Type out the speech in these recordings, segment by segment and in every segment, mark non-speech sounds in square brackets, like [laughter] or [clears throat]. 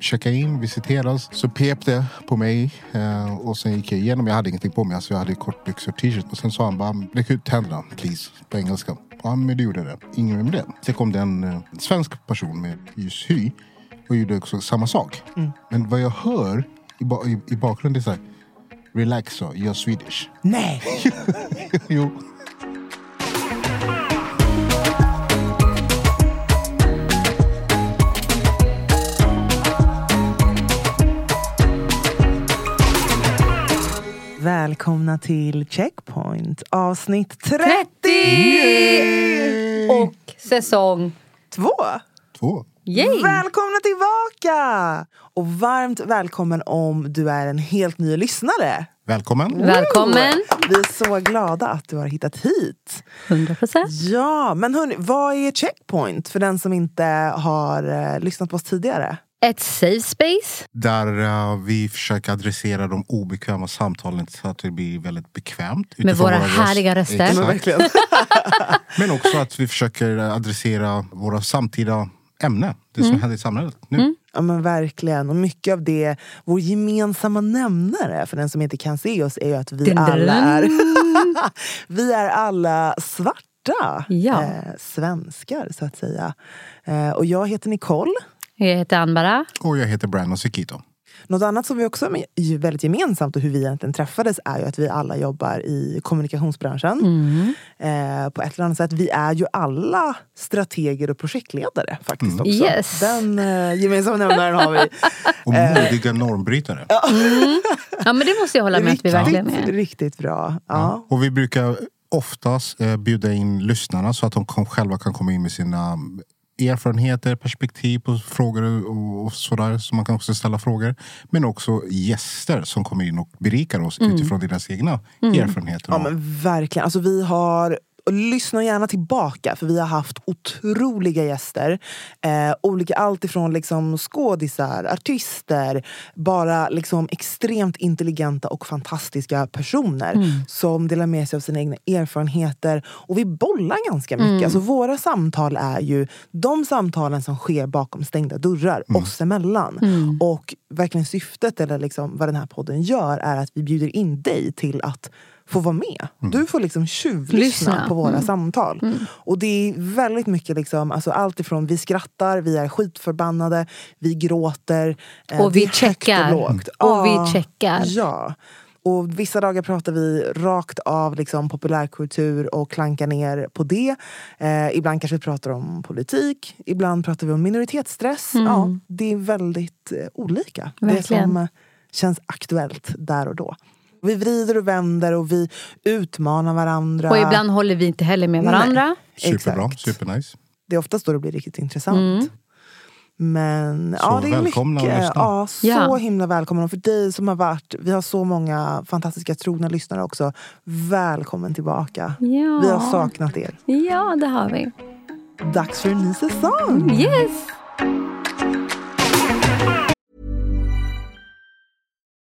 checka in, visiteras. Så pep det på mig eh, och sen gick jag igenom. Jag hade ingenting på mig, alltså jag hade kortbyxor och t-shirt. Och sen sa han bara, räck ut händerna please, på engelska. Ja, men det gjorde det. Ingen med det. Sen kom det en eh, svensk person med just hy och gjorde också samma sak. Men vad jag hör i, ba- i, i bakgrunden är så här, relax så, you're Swedish. Nej! [laughs] jo. Välkomna till Checkpoint avsnitt 30! 30! Och säsong... Två! Två. Yay! Välkomna tillbaka! Och varmt välkommen om du är en helt ny lyssnare. Välkommen. Välkommen! Vi är så glada att du har hittat hit. 100 procent. Ja, men hörni, vad är Checkpoint för den som inte har eh, lyssnat på oss tidigare? Ett safe space. Där eh, vi försöker adressera de obekväma samtalen så att det blir väldigt bekvämt. Med våra röst- härliga röster. Men. [laughs] Men också att vi försöker adressera våra samtida ämnen. Det Mm. som händer i samhället nu. Ja men verkligen. Och mycket av det, vår gemensamma nämnare för den som inte kan se oss är ju att vi alla är, [laughs] vi är alla svarta Ja. eh, svenskar så att säga. Eh, och jag heter Nicole. Jag heter Anbara. Och jag heter Brandon Sekito. Något annat som vi också ju väldigt gemensamt och hur vi egentligen träffades är ju att vi alla jobbar i kommunikationsbranschen. Mm. Eh, på ett eller annat sätt. Vi är ju alla strateger och projektledare faktiskt också. Yes. Den eh, gemensamma nämnaren har vi. [laughs] Och modiga normbrytare. Ja men det måste jag hålla med att vi verkligen är. riktigt bra. Ja. Och vi brukar oftast eh, bjuda in lyssnarna så att de kom, själva kan komma in med sina erfarenheter, perspektiv på frågor och, och sådär. Så man kan också ställa frågor. Men också gäster som kommer in och berikar oss utifrån deras egna erfarenheter. Ja men verkligen. Alltså vi har lyssna gärna tillbaka för vi har haft otroliga gäster. Eh, olika, allt ifrån liksom skådisar, artister, bara liksom extremt intelligenta och fantastiska personer som delar med sig av sina egna erfarenheter. Och vi bollar ganska mycket. Alltså våra samtal är ju de samtalen som sker bakom stängda dörrar, oss emellan. Och verkligen syftet, eller liksom vad den här podden gör, är att vi bjuder in dig till att få vara med. Du får liksom tjuvlyssna Lyssna. på våra samtal. Och det är väldigt mycket liksom, alltså allt ifrån vi skrattar, vi är skitförbannade, vi gråter. eh, Och vi det är högt checkar. Och, lågt. Och vi Ja, checkar. Ja. Och vissa dagar pratar vi rakt av liksom populärkultur och klankar ner på det. Eh, ibland kanske vi pratar om politik, ibland pratar vi om minoritetsstress. Ja, det är väldigt eh, olika. Det Verkligen. som eh, känns aktuellt där och då. Vi vrider och vänder och vi utmanar varandra. Och ibland håller vi inte heller med varandra. Superbra, Exakt. supernice. Det är oftast då det blir riktigt intressant. Mm. Men Så ja, det är välkomna mycket. Ja, så Ja. himla välkommen. Och för dig som har varit, vi har så många fantastiska trogna lyssnare också. Välkommen tillbaka. Ja. Vi har saknat er. Ja, det har vi. Dags för en ny säsong! Yes!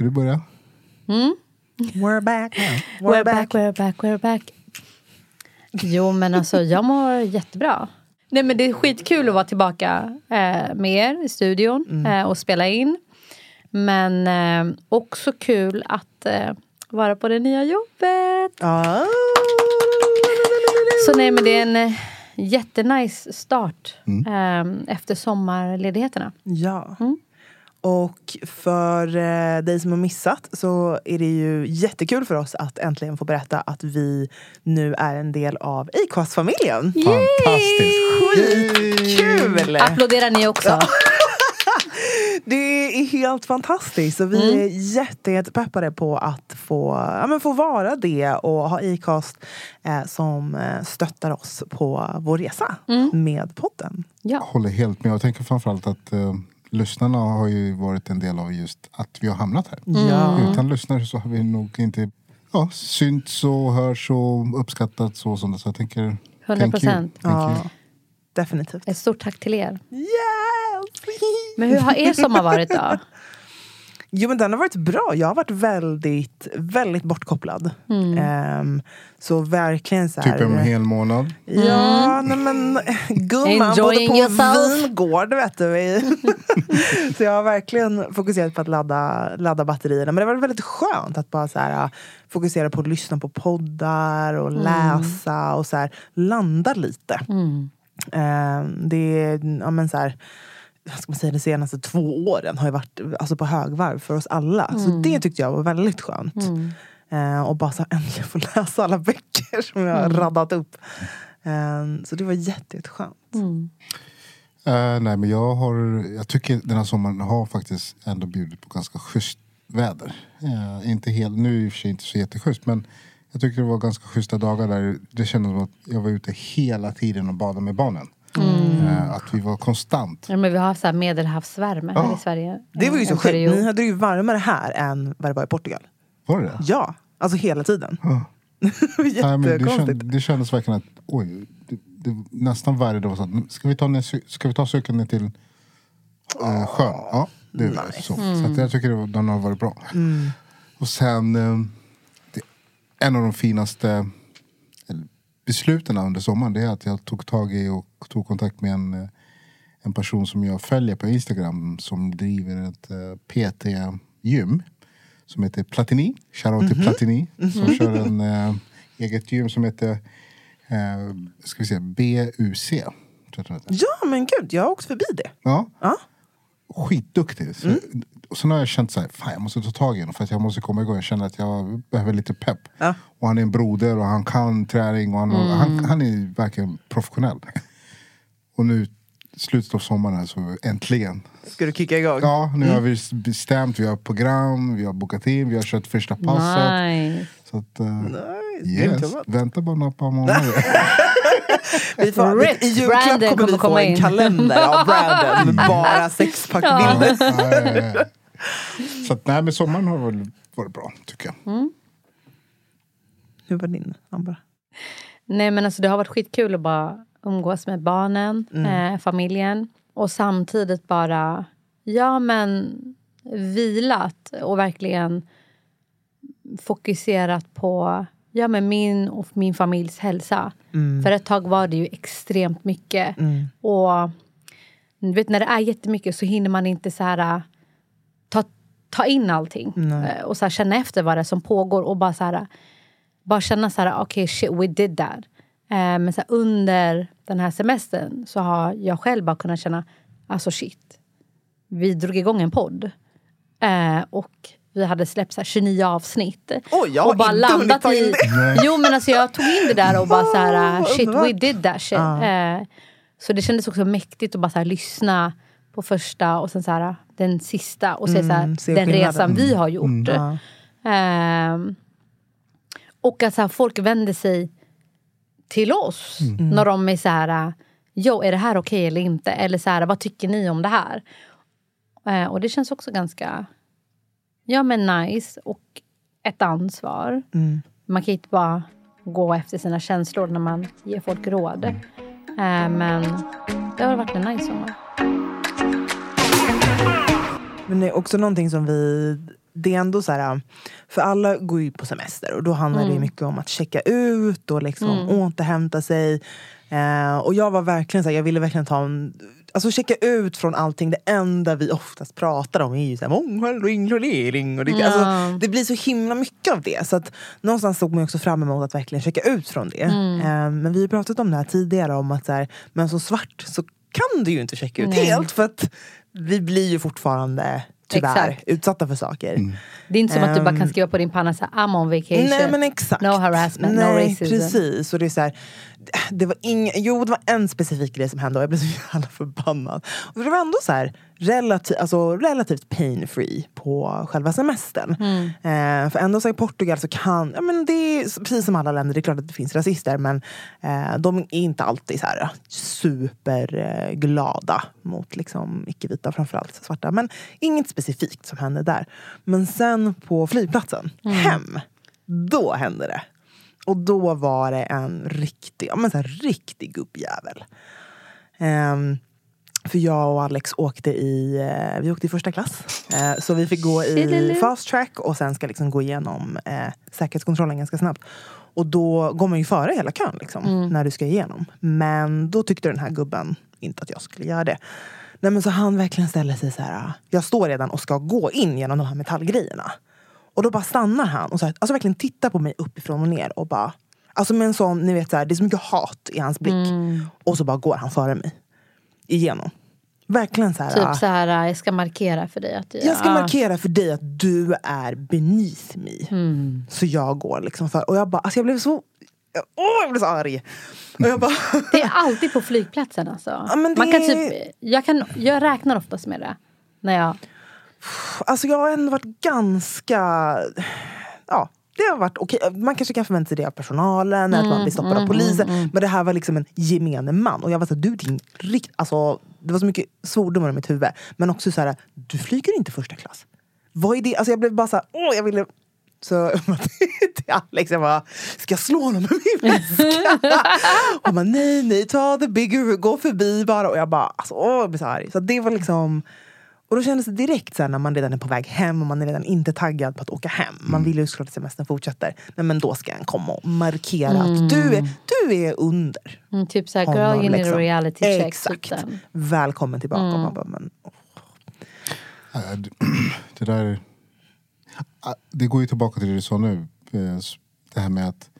Ska du börja? We're back now. [laughs] We're back, we're back, we're back. Jo, men alltså jag mår jättebra. Nej, men det är skitkul att vara tillbaka eh, med er i studion eh, och spela in. Men eh, också kul att eh, vara på det nya jobbet. Ah. Så nej, men det är en eh, jättenice start eh, efter sommarledigheterna. Ja. Mm. Och för eh, dig som har missat så är det ju jättekul för oss att äntligen få berätta att vi nu är en del av Acast-familjen. Fantastiskt! Skitkul! Applåderar ni också? [laughs] Det är helt fantastiskt. Och vi är jätte, jättepeppade på att få, ja, men få vara det och ha Acast eh, som eh, stöttar oss på vår resa med podden. Ja. håller helt med. Jag tänker framförallt att eh, lyssnarna har ju varit en del av just att vi har hamnat här. Ja. Utan lyssnare så har vi nog inte ja, synts och hörts och uppskattats och sånt. Så jag tänker... 100%. thank you. Thank Ja, you. definitivt. Ett stort tack till er. Yes! Men hur har er sommar varit då? Jo men den har varit bra. Jag har varit väldigt, väldigt bortkopplad. Ehm, så verkligen så här, Typ en hel månad. Ja, nej men gumman bodde på yourself. vingård vet du. [laughs] så jag har verkligen fokuserat på att ladda, ladda batterierna. Men det var väldigt skönt att bara så här, fokusera på att lyssna på poddar och läsa och så här, landa lite. Ehm, det är, ja men så här, ska man säga, de senaste två åren har ju varit alltså, på högvarv för oss alla. Så det tyckte jag var väldigt skönt. Eh, och bara så äntligen få läsa alla böcker som jag har raddat upp. Eh, så det var jätte, jätteskönt. Eh, nej men jag har, jag tycker den här sommaren har faktiskt ändå bjudit på ganska schysst väder. Eh, inte helt, nu är det i och för sig inte så jätteschysst men jag tycker det var ganska schyssta dagar där det kändes som att jag var ute hela tiden och badade med barnen. Eh, att vi var konstant. Ja, men vi har haft så här medelhavsvärme här i Sverige. Det var ju eh, så sjukt. Ni hade ju varmare här än vad det var i Portugal. Var det det? Ja, alltså hela tiden. [laughs] Nej, men det, Jättekonstigt. känd, det kändes verkligen att oj, det, det, nästan varje dag var så att ska vi ta, ska vi ta cykeln ner till eh, sjön? Ja, det är Nice. så. Så att jag tycker det var- den har varit bra. Mm. Och sen, eh, det, en av de finaste besluten under sommaren det är att jag tog tag i och tog kontakt med en, eh, en person som jag följer på Instagram som driver ett eh, PT-gym som heter Platini. Shoutout till Platini. Som kör en eh, eget gym som heter eh, ska vi se, BUC. Ja men gud, jag har åkt förbi det. Ja, Ja. Skitduktig. Så, Och sen har jag känt så här, fan jag måste ta tag i honom för att jag måste komma igång. Jag känner att jag behöver lite pepp. Ja. Och han är en broder och han kan träning och han, han, han är verkligen professionell. [laughs] Och nu slutet av sommaren så äntligen. Ska du kicka igång? Ja, nu har vi bestämt, vi har program, vi har bokat in, vi har kört första passet. Nice. Så att, uh, Nice, yes, vänta bara några par månader. [laughs] [laughs] Vi får, Rip, I julklapp Brandon kommer vi få komma en in. kalender av Brandon [laughs] med bara sexpackbilder. Ja, ja, ja. [laughs] Så att, nej men sommaren har väl varit bra tycker jag. Hur var din, Amber? Nej men alltså det har varit skitkul att bara umgås med barnen, eh, familjen. Och samtidigt bara, ja men vilat och verkligen fokuserat på ja, men min och min familjs hälsa. För ett tag var det ju extremt mycket. Och du vet, när det är jättemycket så hinner man inte så här äh, ta, ta in allting. Eh, Och så här, känna efter vad det är som pågår. Och bara så här, bara känna så här, okej shit we did that. Eh, men så här, under den här semestern så har jag själv bara kunnat känna, alltså shit. Vi drog igång en podd. Eh, och vi hade släppt så här 29 avsnitt. Oj, jag har och bara inte landat ta in i... det. [laughs] Jo men alltså jag tog in det där och bara så här, shit we did that shit. Eh, så det kändes också mäktigt att bara så här, lyssna på första och sen så här, den sista och se, så här, Mm, se den skillnaden. resan vi har gjort. Ja. Ehm, och att så här, folk vänder sig till oss när de är så här, jo är det här okej eller inte? Eller så här, vad tycker ni om det här? Eh, och det känns också ganska, ja men nice och ett ansvar. Man kan inte bara gå efter sina känslor när man ger folk råd. Eh, men det har varit en nice sommar. Men det är också någonting som vi det är ändå så här, för alla går ju på semester och då handlar Mm. det mycket om att checka ut och liksom återhämta sig. Eh, och jag var verkligen så här, jag ville verkligen ta en, alltså checka ut från allting. Det enda vi oftast pratar om är ju så här, mångfald och inkludering. Och det, Ja. alltså, det blir så himla mycket av det. Så att någonstans såg man också fram emot att verkligen checka ut från det. Mm. Eh, men vi har pratat om det här tidigare, om att så här, men som svart så kan du ju inte checka ut Nej. helt. För att vi blir ju fortfarande tyvärr Exakt. utsatta för saker. Det är inte som att du bara kan Ehm. skriva på din panna så här, I'm on vacation. Nej men exakt. No harassment, no Nej, racism. Precis. Och det, är så här, det var ing, jo det var en specifik grej som hände och jag blev så jävla förbannad. Och det var ändå så här, relativ, alltså, relativt pain free på själva semestern. Mm. Eh, för ändå så i Portugal så kan, ja, men det är precis som alla länder, det är klart att det finns rasister men eh, de är inte alltid så här superglada mot liksom, icke-vita, framförallt svarta. Men inget specifikt som hände där. Men sen på flygplatsen, hem, då hände det. Och då var det en riktig, ja, men så här, riktig gubbjävel. Ehm, för jag och Alex åkte i, eh, vi åkte i första klass. Eh, så vi fick gå i fast track och sen ska liksom gå igenom eh, säkerhetskontrollen ganska snabbt. Och då går man ju före hela kön liksom, när du ska igenom. Men då tyckte den här gubben inte att jag skulle göra det. Nej, men så han verkligen ställer sig så här. Jag står redan och ska gå in genom de här metallgrejerna. Och då bara stannar han och så här, alltså verkligen tittar på mig uppifrån och ner och bara Alltså med en sån, ni vet så här, det är så mycket hat i hans blick. Och så bara går han före mig. Igenom. Verkligen så här. Typ så här, jag ska markera för dig att du Jag ska ja. markera för dig att du är beneath me. Mm. Så jag går liksom för. Och jag bara, alltså jag blev så, åh jag blev så arg. Och jag bara, [laughs] Det är alltid på flygplatsen alltså. Ja, men det Man kan typ, jag, kan, jag räknar oftast med det. När jag, alltså jag har ändå varit ganska, ja. Det har varit okej. Man kanske kan förvänta sig det av personalen, att man blir stoppad av polisen. Men det här var liksom en gemene man. Och jag var så här, du din rikt... Alltså, det var så mycket svordomar i mitt huvud. Men också så här, du flyger inte första klass. Vad är det? Alltså jag blev bara så här, åh jag ville... Så [laughs] till Alex, jag bara, ska jag slå honom med min väska? [laughs] Hon bara, nej nej, ta the bigger gå förbi bara. Och jag bara, alltså, åh, jag blev så arg. Så det var liksom... Och då kändes det direkt så här, när man redan är på väg hem och man är redan inte taggad på att åka hem. Man vill ju såklart att semestern fortsätter. Nej, men då ska han komma och markera att du är, du är under. mm, typ såhär, girl you need liksom. a reality check. Exakt. Välkommen tillbaka. Och man bara, men, [clears throat] Det där... Det går ju tillbaka till det du sa nu. eh, Det här med att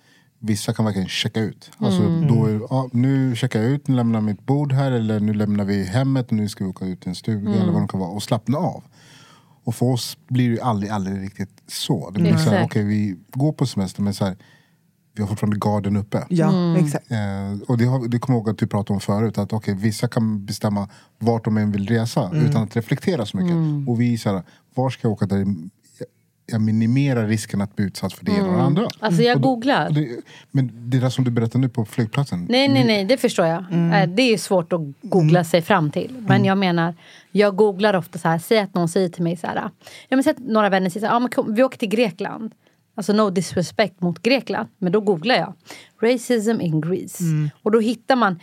vissa kan verkligen checka ut. Alltså, då är, ja, nu checkar jag ut, nu lämnar mitt bord här eller nu lämnar vi hemmet och nu ska vi åka ut till en stuga eller vad det kan vara och slappna av. Och för oss blir det aldrig, aldrig riktigt så. Det blir så här, okej vi går på semester men så här, vi har fortfarande garden uppe. ja, exakt. Eh, och det, har, det kommer jag ihåg att du pratade om förut. Att okay, vissa kan bestämma vart de än vill resa Mm. utan att reflektera så mycket. Och vi så här, var ska jag åka där jag- minimerar risken att bli utsatt för det ena och det andra. Alltså jag googlar. det, men det där som du berättade nu på flygplatsen. Nej, nej, nej, det förstår jag. Eh, Det är svårt att googla sig fram till. Men jag menar, jag googlar ofta så här, säg att någon säger till mig så här, jag har sett några vänner säga så här, ah, men kom, vi åker till Grekland. Alltså no disrespect mot Grekland. Men då googlar jag. Racism in Greece. Och då hittar man,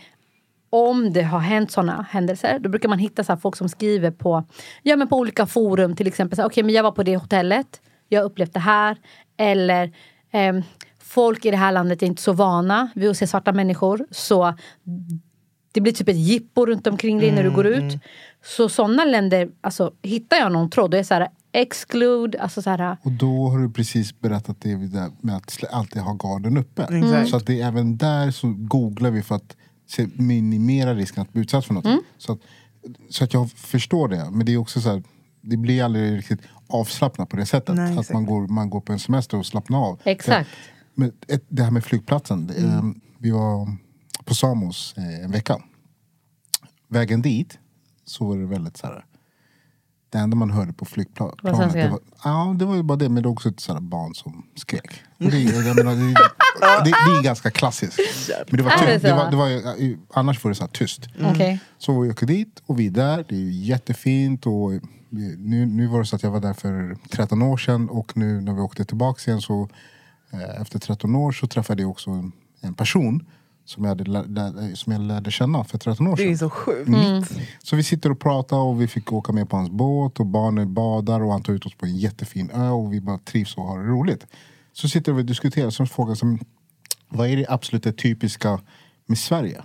om det har hänt såna händelser, då brukar man hitta så här folk som skriver på, ja, men på olika forum. Till exempel, okej men jag var på det hotellet, jag har upplevt det här. Eller ehm, folk i det här landet är inte så vana vid att se svarta människor. Så det blir typ ett jippo runt omkring dig när du går ut. Så sådana länder, alltså hittar jag någon tråd, då är det så här exclude, alltså så här, Och då har du precis berättat det där med att alltid ha garden uppe. Exakt. Så att det är även där så googlar vi för att se, minimera risken att bli utsatt för något. Mm. Så, att, så att jag förstår det. Men det är också så här, det blir aldrig riktigt avslappnat på det sättet. Nej, att man går, man går på en semester och slappnar av. Exakt. Men ett, det här med flygplatsen. Mm. eh, Vi var på Samos eh, en vecka. Vägen dit så var det väldigt så här. Det enda man hörde på flygplanet. Vad svenska? Det var, ja, det var ju bara det. Men det var också ett så här barn som skrek. Det, jag menar, det, [laughs] det, det är ganska klassiskt. Men det var, tyst, det var, det var, ju- annars var det så här tyst. okej. Så vi åker dit och vi är där. Det är ju jättefint. Och nu, nu var det så att jag var där för 13 år sedan. Och nu när vi åkte tillbaka igen så eh, efter 13 år så träffade jag också en, en person som jag, hade, lä- lä- som jag lärde känna för 13 år Det sedan. är så sjukt. Mm. Så vi sitter och pratar och vi fick åka med på hans båt och barnen badar och han tar ut oss på en jättefin ö och vi bara trivs och har det roligt. Så sitter vi och diskuterar som frågar som vad är det absolut det typiska med Sverige?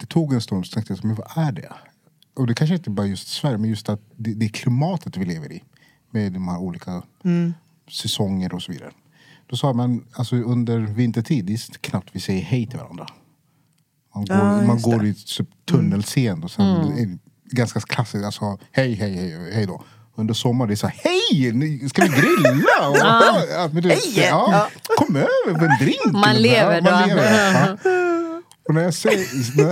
Det tog en stund så tänkte jag, men vad är det? Och det kanske inte bara just Sverige, men just att det, det är klimatet vi lever i. Med de här olika säsonger och så vidare. Då sa man, alltså under vintertid, det är knappt vi säger hej till varandra. Man går, Ja, man går det. i typ tunnelseende och sen är det ganska klassiskt, alltså hej, hej, hej, hej då. Under sommar det är så här, hej! Ska vi grilla? Och, [laughs] ja, men du! Ja, kom över på en drink. Man lever ja, man då. lever, [laughs] ja. Och när jag, säger, när,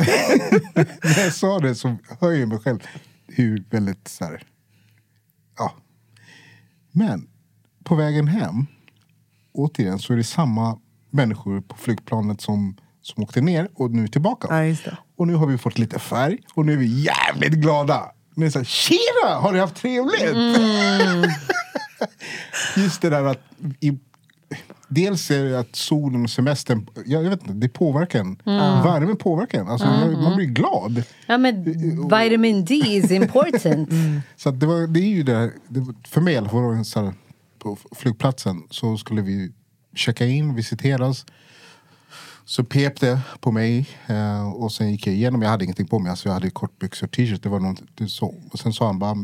[laughs] när jag sa det så hör jag mig själv hur väldigt så här, ja. Men på vägen hem, återigen så är det samma människor på flygplanet som, som åkte ner och nu är tillbaka. Ja, just det. Och nu har vi fått lite färg och nu är vi jävligt glada. Nu är det så här, tjena! Har ni haft trevligt? [laughs] Just det där att i, Dels är det att solen och semestern, jag vet inte, det påverkar en. Värmen påverkar en. Alltså, Man blir glad. Ja, men vitamin D is [laughs] important. Så att det, var, det är ju det, det för mig det så här, på flygplatsen så skulle vi checka in, visiteras. Så pep det på mig eh, och sen gick jag igenom. Jag hade ingenting på mig, alltså jag hade kortbyxor och t-shirt. Det var något, det så. Och sen sa han bara,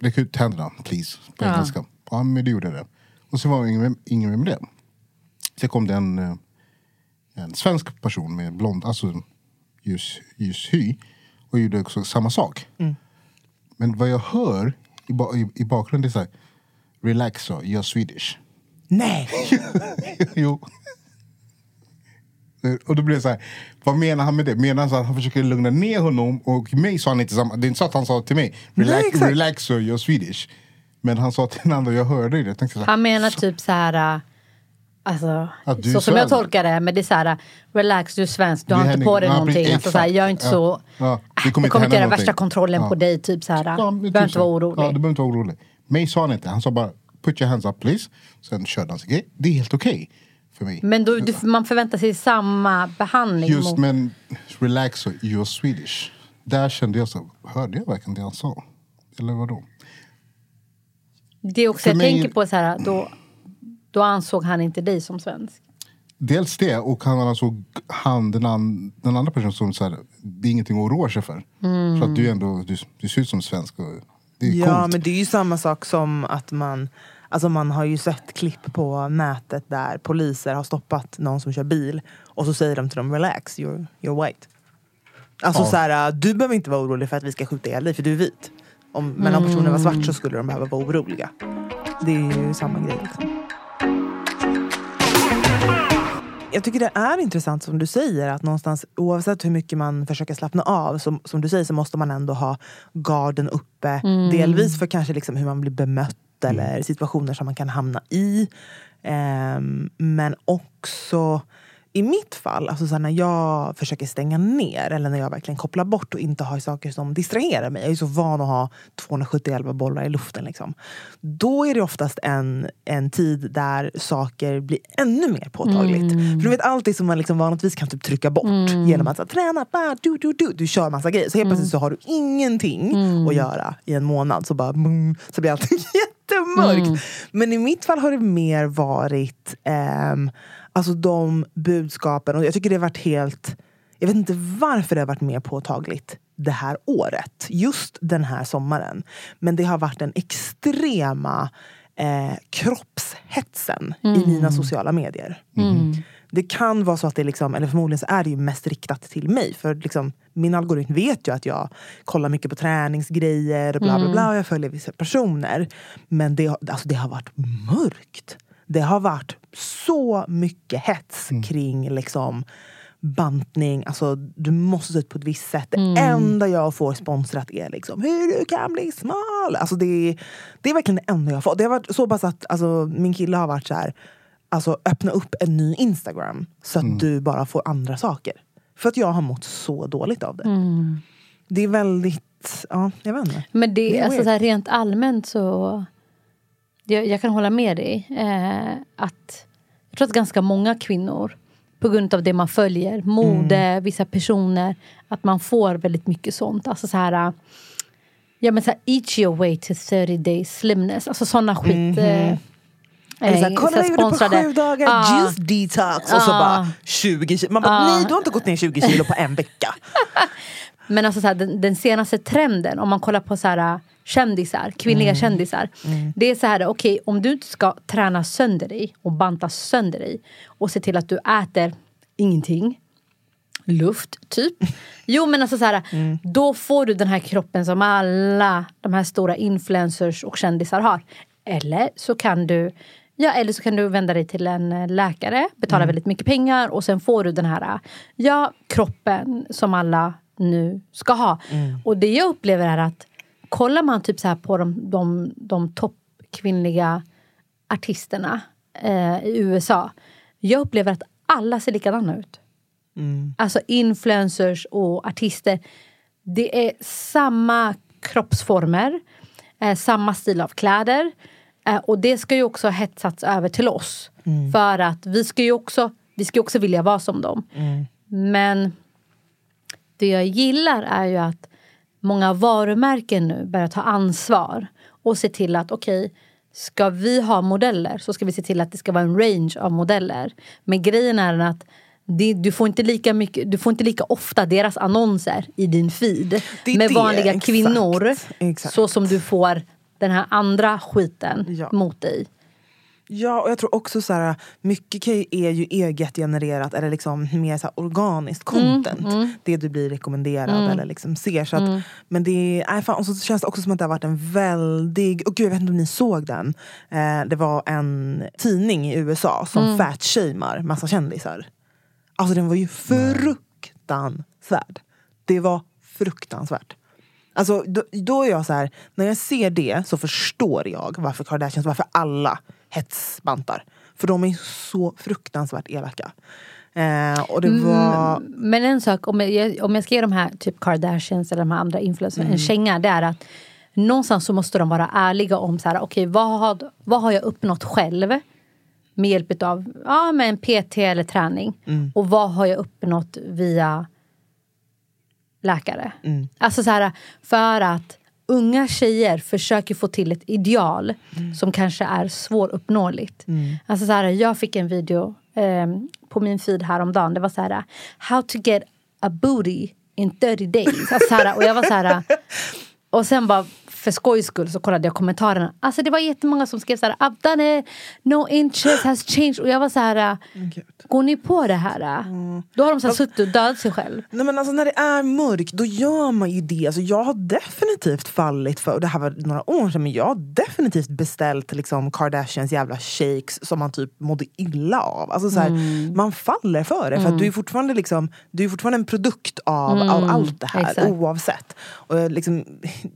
räck ut händerna please, på Ja. engelska. Ja, men det gjorde det. Och så var det ingen, ingen med det. Sen kom det en, eh, en svensk person med blond, alltså ljus, ljus hy och gjorde också samma sak. Men vad jag hör i, ba i, i bakgrunden är så här, relax så, you're Swedish. Nej! [laughs] jo. Och då blir det så här, vad menar han med det? Menar han så att han försöker lugna ner honom? Och mig sa han inte samma, det är inte så att han sa till mig, relax, Nej, relax you're Swedish. Men han sa till den andra, jag hörde det. Jag tänkte så här, Han menar typ så här... Alltså, så som jag tolkar det, men det är så här, relax du är svensk, du har inte på dig någonting. Alltså, så här, jag är inte så... Ja, det jag kommer inte göra värsta kontrollen på dig, typ så här. Ja, du men behöver typ inte vara orolig. Ja, du behöver inte vara orolig. Mig sa han inte, han sa bara put your hands up please. Sen körde han sin grej. Det är helt okej för mig. Men då, du, man förväntar sig samma behandling. Just mot, men relax you're Swedish. Där kände jag så, hörde jag verkligen det han sa? Eller vadå? det är också, för jag mig- tänker på så här, då, då ansåg han inte dig som svensk. Dels det och han ansåg han, den, an, den andra personen som så här, det är ingenting att oroa sig för. Mm. För att du ändå, du, du ser ut som svensk och det är Ja, coolt. men det är ju samma sak som att man... Alltså man har ju sett klipp på nätet där poliser har stoppat någon som kör bil och så säger de till dem relax, you're, you're white. Alltså Ja. så här, du behöver inte vara orolig för att vi ska skjuta ihjäl dig för du är vit. Om, men om personen var svart så skulle de behöva vara oroliga. Det är ju samma grej. Liksom. Jag tycker det är intressant som du säger att någonstans oavsett hur mycket man försöker slappna av som, som du säger så måste man ändå ha garden uppe. Delvis för kanske liksom hur man blir bemött eller situationer som man kan hamna i. Ehm, men också i mitt fall, alltså så när jag försöker stänga ner eller när jag verkligen kopplar bort och inte har saker som distraherar mig. Jag är så van att ha 271 bollar i luften. Liksom. Då är det oftast en, en tid där saker blir ännu mer påtagligt. För du vet allt det som man liksom vanligtvis kan typ trycka bort genom att så, här, träna, bara, du, du, du, du kör massa grejer. Så helt plötsligt så har du ingenting att göra i en månad. Så, bara, boom, så blir allting [laughs] jättemörkt. Men i mitt fall har det mer varit ehm, alltså de budskapen. Och jag tycker det har varit helt... Jag vet inte varför det har varit mer påtagligt det här året. Just den här sommaren. Men det har varit den extrema eh, kroppshetsen i mina sociala medier. Det kan vara så att det liksom, eller förmodligen så är det ju mest riktat till mig. För liksom, min algoritm vet ju att jag kollar mycket på träningsgrejer och bla bla bla. Och jag följer vissa personer. Men det, alltså, det har varit mörkt. Det har varit så mycket hets kring liksom bantning. Alltså, du måste se ut på ett visst sätt. Det enda jag får sponsrat är liksom hur du kan bli smal. Alltså, det, är, det är verkligen det enda jag får. Det har varit så pass att alltså, min kille har varit så här. Alltså öppna upp en ny Instagram så att du bara får andra saker. För att jag har mått så dåligt av det. Det är väldigt, ja jag vet inte. Men det, Det är alltså, så här, rent allmänt så... Jag, jag kan hålla med dig. Eh, att Jag tror att ganska många kvinnor på grund av det man följer. Mode, vissa personer. Att man får väldigt mycket sånt. Alltså så här, ja, men så här, eat your way to 30 days slimness. Alltså såna skit. eh, Eller så eh, Kolla så jag gjorde på sju dagar, Ah. juice detox. Och så Ah. bara 20 kilo. Man bara, nej du har inte gått ner 20 kilo på en vecka. [laughs] Men alltså så här, den, den senaste trenden, om man kollar på så här, kändisar, kvinnliga kändisar. Det är så här, okej om du inte ska träna sönder dig och banta sönder dig och se till att du äter ingenting, luft typ. [laughs] Jo men alltså så här, då får du den här kroppen som alla de här stora influencers och kändisar har. Eller så kan du Ja, eller så kan du vända dig till en eh, läkare, betala väldigt mycket pengar och sen får du den här eh, ja, kroppen som alla nu ska ha. Och det jag upplever är att kollar man typ så här på de, de, de toppkvinnliga artisterna eh, i USA. Jag upplever att alla ser likadana ut. Alltså influencers och artister. Det är samma kroppsformer, eh, samma stil av kläder. Eh, och det ska ju också hetsats över till oss. För att vi ska ju också, vi ska också vilja vara som dem. Men det jag gillar är ju att många varumärken nu börjar ta ansvar och se till att okej, ska vi ha modeller så ska vi se till att det ska vara en range av modeller. Men grejen är att det, du, får inte lika mycket, du får inte lika ofta deras annonser i din feed med det, vanliga exakt, kvinnor. exakt. Så som du får den här andra skiten Ja. mot dig. Ja, och jag tror också så här, mycket är ju eget genererat eller liksom mer så här organiskt content. Det du blir rekommenderad eller liksom ser. Så att, Men det, är, fan, och så känns det också som att det har varit en väldig, och gud jag vet inte om ni såg den. Eh, det var en tidning i USA som mm. fatshamear massa kändisar. Alltså den var ju fruktansvärd. Det var fruktansvärt. Alltså, då, då är jag så här, när jag ser det så förstår jag varför Kardashians, varför alla hetsbantar. För de är så fruktansvärt elaka. Eh, och det var... Men en sak, om jag, om jag ska ge de här typ Kardashians eller de här andra influencerna Mm. en känga, det är att någonstans så måste de vara ärliga om så här, okej, vad, har, vad har jag uppnått själv med hjälp av ja, med en PT eller träning? Mm. Och vad har jag uppnått via läkare? Mm. Alltså så här, för att unga tjejer försöker få till ett ideal Mm. som kanske är svåruppnåeligt. Alltså så här, jag fick en video ehm, på min feed häromdagen. Det var så här, how to get a booty in 30 days. Alltså så här, och jag var så här, [laughs] och sen bara för skojs skull så kollade jag kommentarerna. Alltså det var jättemånga som skrev så här, I've done it, no interest has changed. Och jag var så här, Gud. går ni på det här? Då har de så suttit och dödat sig själv. Nej, men alltså, när det är mörkt, då gör man ju det. Alltså, jag har definitivt fallit för, och det här var några år sedan, men jag har definitivt beställt liksom, Kardashians jävla shakes som man typ mådde illa av. Alltså, så här, Man faller för det, för att du är fortfarande, liksom, du är fortfarande en produkt av, av allt det här, exakt. oavsett. Och, liksom,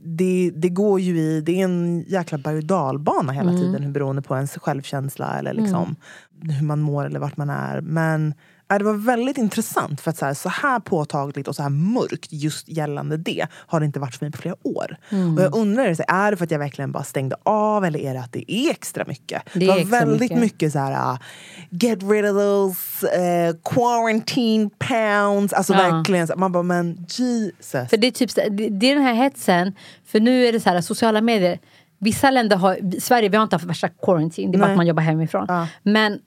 det, det går ju i, det är en jäkla berg och dalbana hela tiden, hur beroende på ens självkänsla eller liksom, hur man mår eller vart man är. Men det var väldigt intressant för att så här, så här påtagligt och så här mörkt just gällande det har det inte varit för mig på flera år. Mm. Och jag undrar, så här, är det för att jag verkligen bara stängde av eller är det att det är extra mycket? Det Det, var väldigt mycket. mycket, så här, uh, get rid of those uh, quarantine pounds. Alltså Ja. verkligen, så, man bara men Jesus. För det är, typ, det är den här hetsen. För nu är det så här, sociala medier. Vissa länder har, Sverige vi har inte haft värsta quarantine, det är bara att man jobbar hemifrån. Ja. Men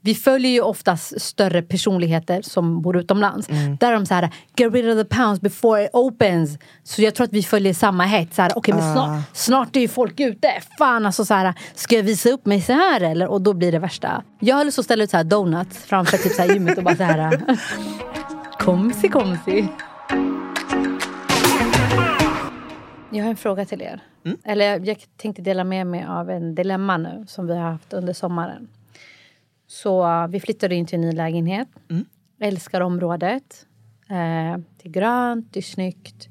vi följer ju oftast större personligheter som bor utomlands. Där är de så här, get rid of the pounds before it opens. Så jag tror att vi följer samma hets. Så här, Okej, men snart, snart är ju folk ute. Fan alltså så här, ska jag visa upp mig så här eller? Och då blir det värsta. Jag har lust att ställa ut så här donuts framför typ så här gymmet och bara så här. [laughs] komsi komsi. Jag har en fråga till er. Eller jag, jag tänkte dela med mig av en dilemma nu som vi har haft under sommaren. Så vi flyttade in till en ny lägenhet. Älskar området. Eh, det är grönt, det är snyggt.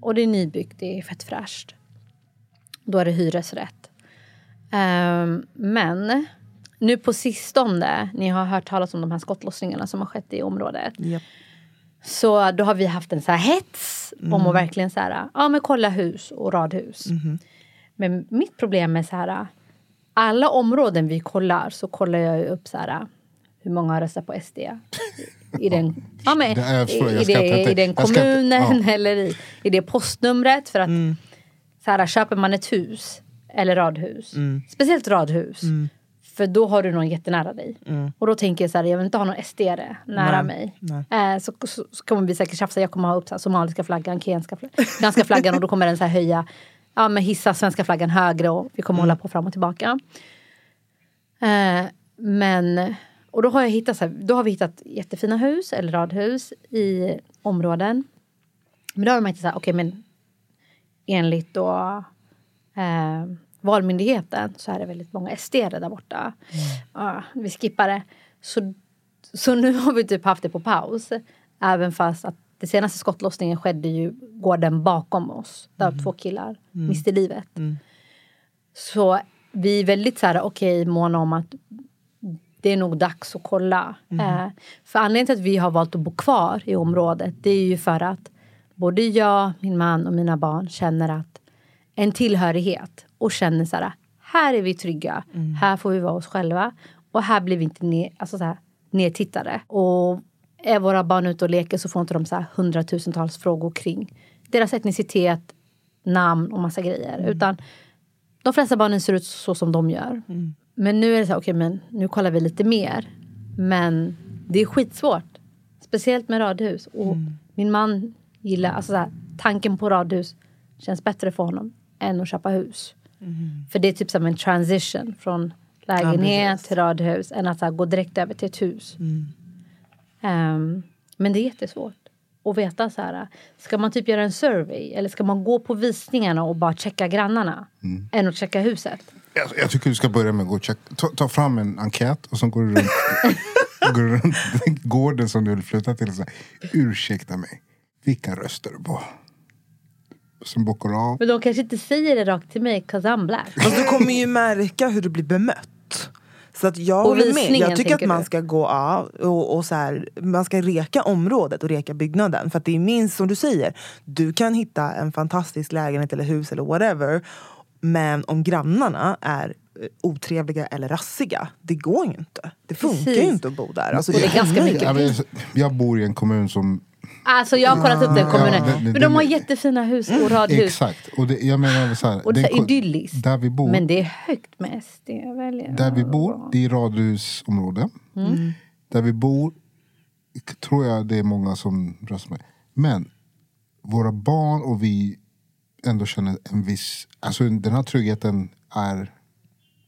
Och det är nybyggt, det är fett fräscht. Då är det hyresrätt. Ehm, men nu på sistone, ni har hört talas om de här skottlossningarna som har skett i området. Japp. Så då har vi haft en så här hets om att verkligen så här, ja men kolla hus och radhus. Men mitt problem är så här, alla områden vi kollar så kollar jag upp så här, hur många har röstat på SD. I den, ja, men, Det i, skrattar det, i den kommunen ja. eller i, i det postnumret. För att Mm. så här, köper man ett hus eller radhus, Mm. speciellt radhus, för då har du någon jättenära dig. Och då tänker jag så här, jag vill inte ha någon SD nära mig. Eh, så, så, så kommer vi säkert tjafsa, jag kommer ha upp så här, somaliska flaggan, kenska flaggan, ganska flaggan och då kommer den så här höja, ja men hissa svenska flaggan högre och vi kommer hålla på fram och tillbaka. Eh, men, och då har, jag hittat, så här, då har vi hittat jättefina hus eller radhus i områden. Men då har man inte så här, okej men enligt då eh, Valmyndigheten så är det väldigt många SD där borta. Ja, vi skippar det. Så, så nu har vi typ haft det på paus. Även fast att det senaste skottlossningen skedde ju gården bakom oss. Där två killar miste livet. Så vi är väldigt så här, okej, måna om att det är nog dags att kolla. Eh, för anledningen till att vi har valt att bo kvar i området det är ju för att både jag, min man och mina barn känner att en tillhörighet och känner så här, här är vi trygga, här får vi vara oss själva och här blir vi inte ner, alltså så här, nedtittade. Och är våra barn ute och leker så får inte de så här hundratusentals frågor kring deras etnicitet, namn och massa grejer. Utan de flesta barnen ser ut så som de gör. Men nu är det så här, okej men nu kollar vi lite mer. Men det är skitsvårt. Speciellt med radhus. Och min man gillar, alltså så här, tanken på radhus känns bättre för honom än att köpa hus. För det är typ som en transition från lägenhet till radhus än att så här, gå direkt över till ett hus. Ehm, men det är jättesvårt att veta så här. Ska man typ göra en survey eller ska man gå på visningarna och bara checka grannarna? Än att checka huset? Jag, jag tycker du ska börja med att gå och checka. Ta, ta fram en enkät och så går du runt, [laughs] går du runt gården som du vill flytta till och säger ursäkta mig, vilka röstar du på? Som bockar av. Men de kanske inte säger det rakt till mig 'cause I'm black. Fast du kommer ju märka hur du blir bemött. Så att jag håller med. Jag tycker att man du? ska gå av och, och så här, man ska reka området och reka byggnaden. För att det är minst som du säger, du kan hitta en fantastisk lägenhet eller hus eller whatever. Men om grannarna är eh, otrevliga eller rassiga, det går ju inte. Det funkar Precis. ju inte att bo där. Alltså, Och det är ganska mycket jag bor i en kommun som... Alltså jag har kollat upp den kommunen. Ja, det- det- men de har jättefina hus och radhus. Exakt. Och det, jag menar så här, Och det är idylliskt. Där vi bor, Men det är högt med SD. Där vi bor det är radhusområde. Mm. Där vi bor tror jag det är många som röstar med. Men våra barn och vi ändå känner en viss... Alltså den här tryggheten är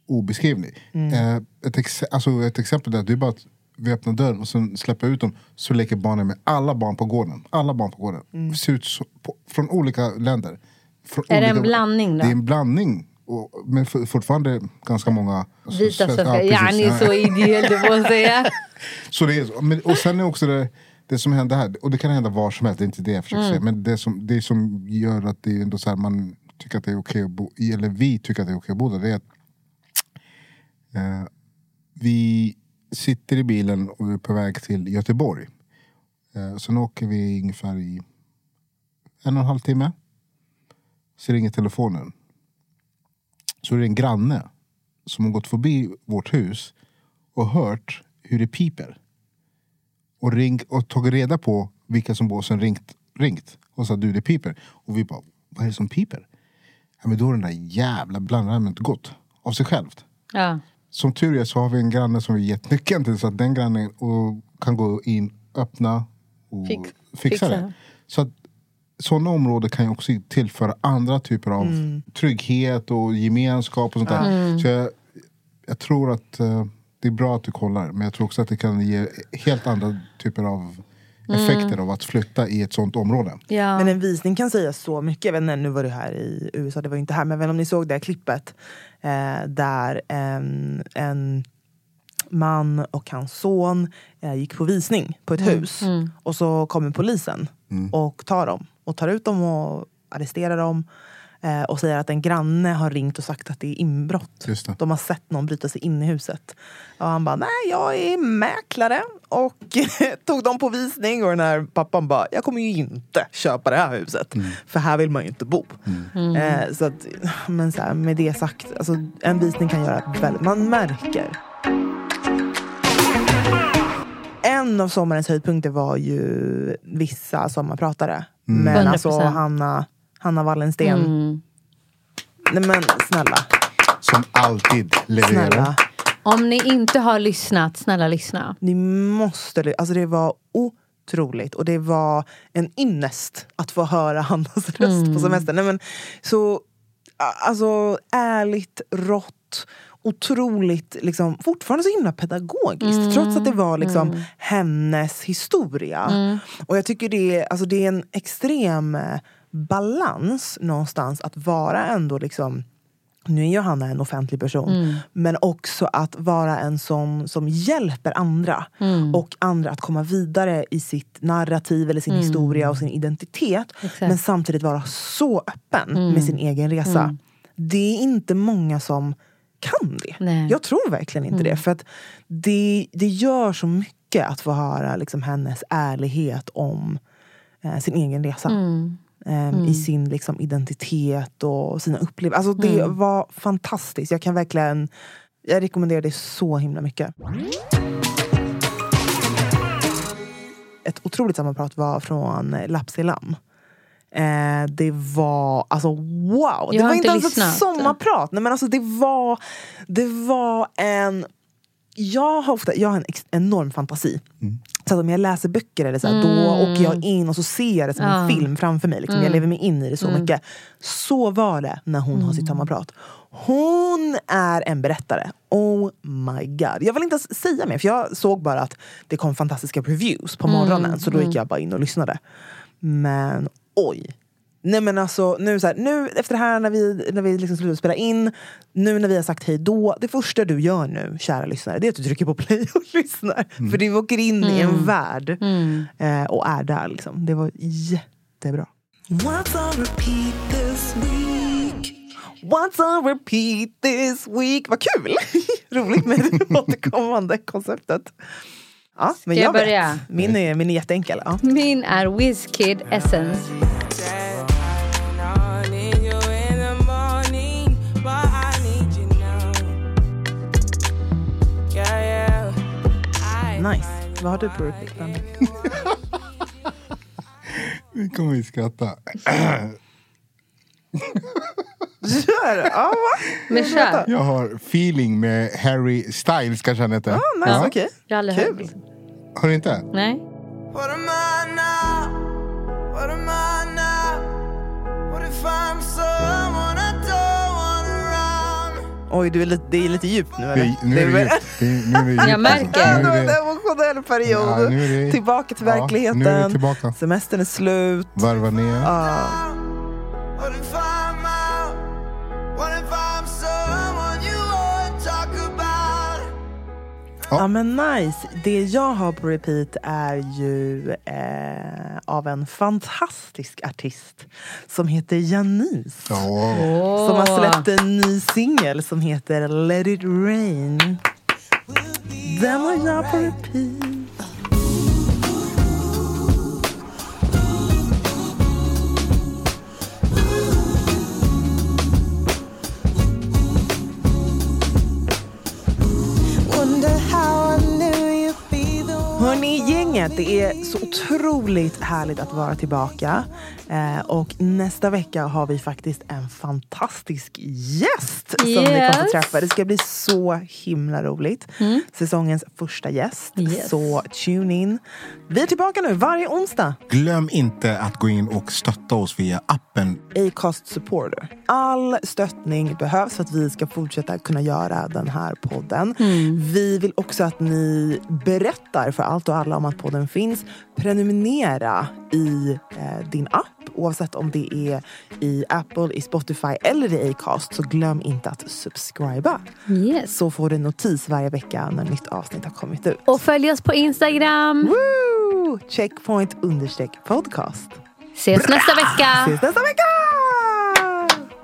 obeskrivlig. Eh, ett, ex, alltså ett exempel där, det är bara att vi öppnar dörren och sen släpper ut dem så leker barnen med alla barn på gården. Alla barn på gården. Mm. Ser ut så, på, från olika länder. Från Är det en olika- blandning då? Det är en blandning. Och, men for, fortfarande ganska många... alltså, Vita svenska- svenskar. ja, ni är så ideell du får säga. [laughs] Så det är, men, och sen är också det, det som händer här, och det kan hända var som helst, det är inte det jag försöker Mm. säga. Men det som, det som gör att det är ändå så här, man tycker att det är okej att bo eller vi tycker att det är okej att bo där, det är att eh, vi sitter i bilen och är på väg till Göteborg. Eh, sen åker vi ungefär i en och en halv timme. Så ringer telefonen. Så är det en granne som har gått förbi vårt hus och hört hur det piper. Och, ring, och tagit reda på vilka som båsen ringt, ringt och sa du det piper. Och vi bara, vad är det som piper? Ja, men då har den där jävla blandämnet gått av sig självt. Ja. Som tur är så har vi en granne som vi gett nyckeln till så att den grannen och, kan gå in, öppna och Fix- fixa, fixa. det. Så att sådana områden kan ju också tillföra andra typer av trygghet och gemenskap och sånt där. Så jag, jag tror att eh, det är bra att du kollar men jag tror också att det kan ge helt andra typer av effekter av att flytta i ett sånt område. Ja. Men en visning kan säga så mycket. Jag vet inte, nu var du här i USA, det var ju inte här. Men jag vet inte om ni såg det här klippet. Eh, där en, en man och hans son eh, gick på visning på ett hus. Och så kommer polisen och tar dem. Och tar ut dem och arresterar dem. Eh, och säger att en granne har ringt och sagt att det är inbrott. Just det. De har sett någon bryta sig in i huset. Och han bara, nej jag är mäklare. Och [laughs] tog dem på visning. Och den här pappan bara, jag kommer ju inte köpa det här huset. För här vill man ju inte bo. Eh, så att, men så här, med det sagt, alltså, en visning kan göra väldigt, man märker. en av sommarens höjdpunkter var ju vissa sommarpratare. Men alltså 100%. Hanna, Hanna Wallensten. Mm. Nej men snälla. Som alltid levererar. Snälla. Om ni inte har lyssnat, snälla lyssna. Ni måste, alltså det var otroligt. Och det var en ynnest att få höra [laughs] Hannas röst Mm. på semestern. Nej, men, så, alltså ärligt, rått, otroligt, liksom, fortfarande så himla pedagogiskt. Mm. Trots att det var liksom hennes historia. Och jag tycker det, alltså, det är en extrem eh, balans någonstans att vara ändå liksom nu är ju Hanna en offentlig person, men också att vara en som, som hjälper andra. Och andra att komma vidare i sitt narrativ eller sin historia och sin identitet. Exakt. Men samtidigt vara så öppen med sin egen resa. Det är inte många som kan det. Nej. Jag tror verkligen inte det. För att det, det gör så mycket att få höra liksom, hennes ärlighet om eh, sin egen resa. Ehm, I sin liksom, identitet och sina upplevelser. Alltså, det var fantastiskt. Jag kan verkligen jag rekommenderar det så himla mycket. Ett otroligt sammanprat var från Lapsilam. Eh, det var alltså wow! det var inte inte ens lyssnat. ett sommarprat. Nej, men alltså, det, var, det var en... Jag har, ofta, jag har en ex, enorm fantasi. Så om jag läser böcker eller så här, då åker jag in och så ser jag det som en Mm. Ja. Mm. film framför mig. Liksom. Jag lever mig in i det så mycket. Så var det när hon har sitt sommarprat. Hon är en berättare. Oh my god. Jag vill inte säga mer för jag såg bara att det kom fantastiska reviews på Mm. morgonen. Så då gick jag bara in och lyssnade. Men oj. Nej men alltså, nu, så här, nu efter det här när vi, när vi liksom slutar spela in, nu när vi har sagt hej då, det första du gör nu, kära lyssnare, det är att du trycker på play och [laughs] lyssnar. För du åker in i en värld eh, och är där. Liksom. Det var jättebra. What's on repeat this week? What's on repeat this week? Vad kul! [laughs] Roligt med det [laughs] återkommande konceptet. Ja, men jag jag vet. börja? Min är, min är jätteenkel. Ja. Min är Wizkid Essence. Nice. Vad har du på repeat? [laughs] Nu kommer vi skratta. Kör! Ja, va? Men kör. Jag har feeling med Harry Styles kanske han heter. Ah, nice, Ja. okej. Jag har aldrig Kul. hört. Har du inte? Nej. What am I now? What am I now? Oj, du är lite, det är lite djupt nu eller? Det, nu är det djupt. Det, nu är det djupt. Jag märker. Nu Det är var det, en emotionell period. Ja, nu är det- Tillbaka till Ja, verkligheten. nu är det tillbaka. Semestern är slut. varva ner. Ah. Ja men nice. Det jag har på repeat är ju eh, av en fantastisk artist som heter Janice. Ja. Som har släppt en ny singel som heter Let it rain. Den har jag på repeat. Hörni gänget, det är så otroligt härligt att vara tillbaka. Eh, och nästa vecka har vi faktiskt en fantastisk gäst som vi kommer Yes. få träffa. Det ska bli så himla roligt. Säsongens första gäst. Yes. Så tune in. Vi är tillbaka nu varje onsdag. Glöm inte att gå in och stötta oss via appen. Acast supporter. All stöttning behövs för att vi ska fortsätta kunna göra den här podden. Vi vill också att ni berättar för allt och alla om att podden finns. Prenumerera i eh, din app oavsett om det är i Apple, i Spotify eller i Acast. Så glöm inte att subscriba. Yes. Så får du en notis varje vecka när nytt avsnitt har kommit ut. Och följ oss på Instagram. Woo! Checkpoint understreck podcast. Ses nästa vecka. Ses nästa vecka!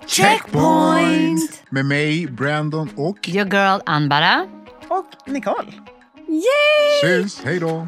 Checkpoint! Med mig, Brandon och... Your girl Anbara. Och Nicole. Yay! Syns! Hej då!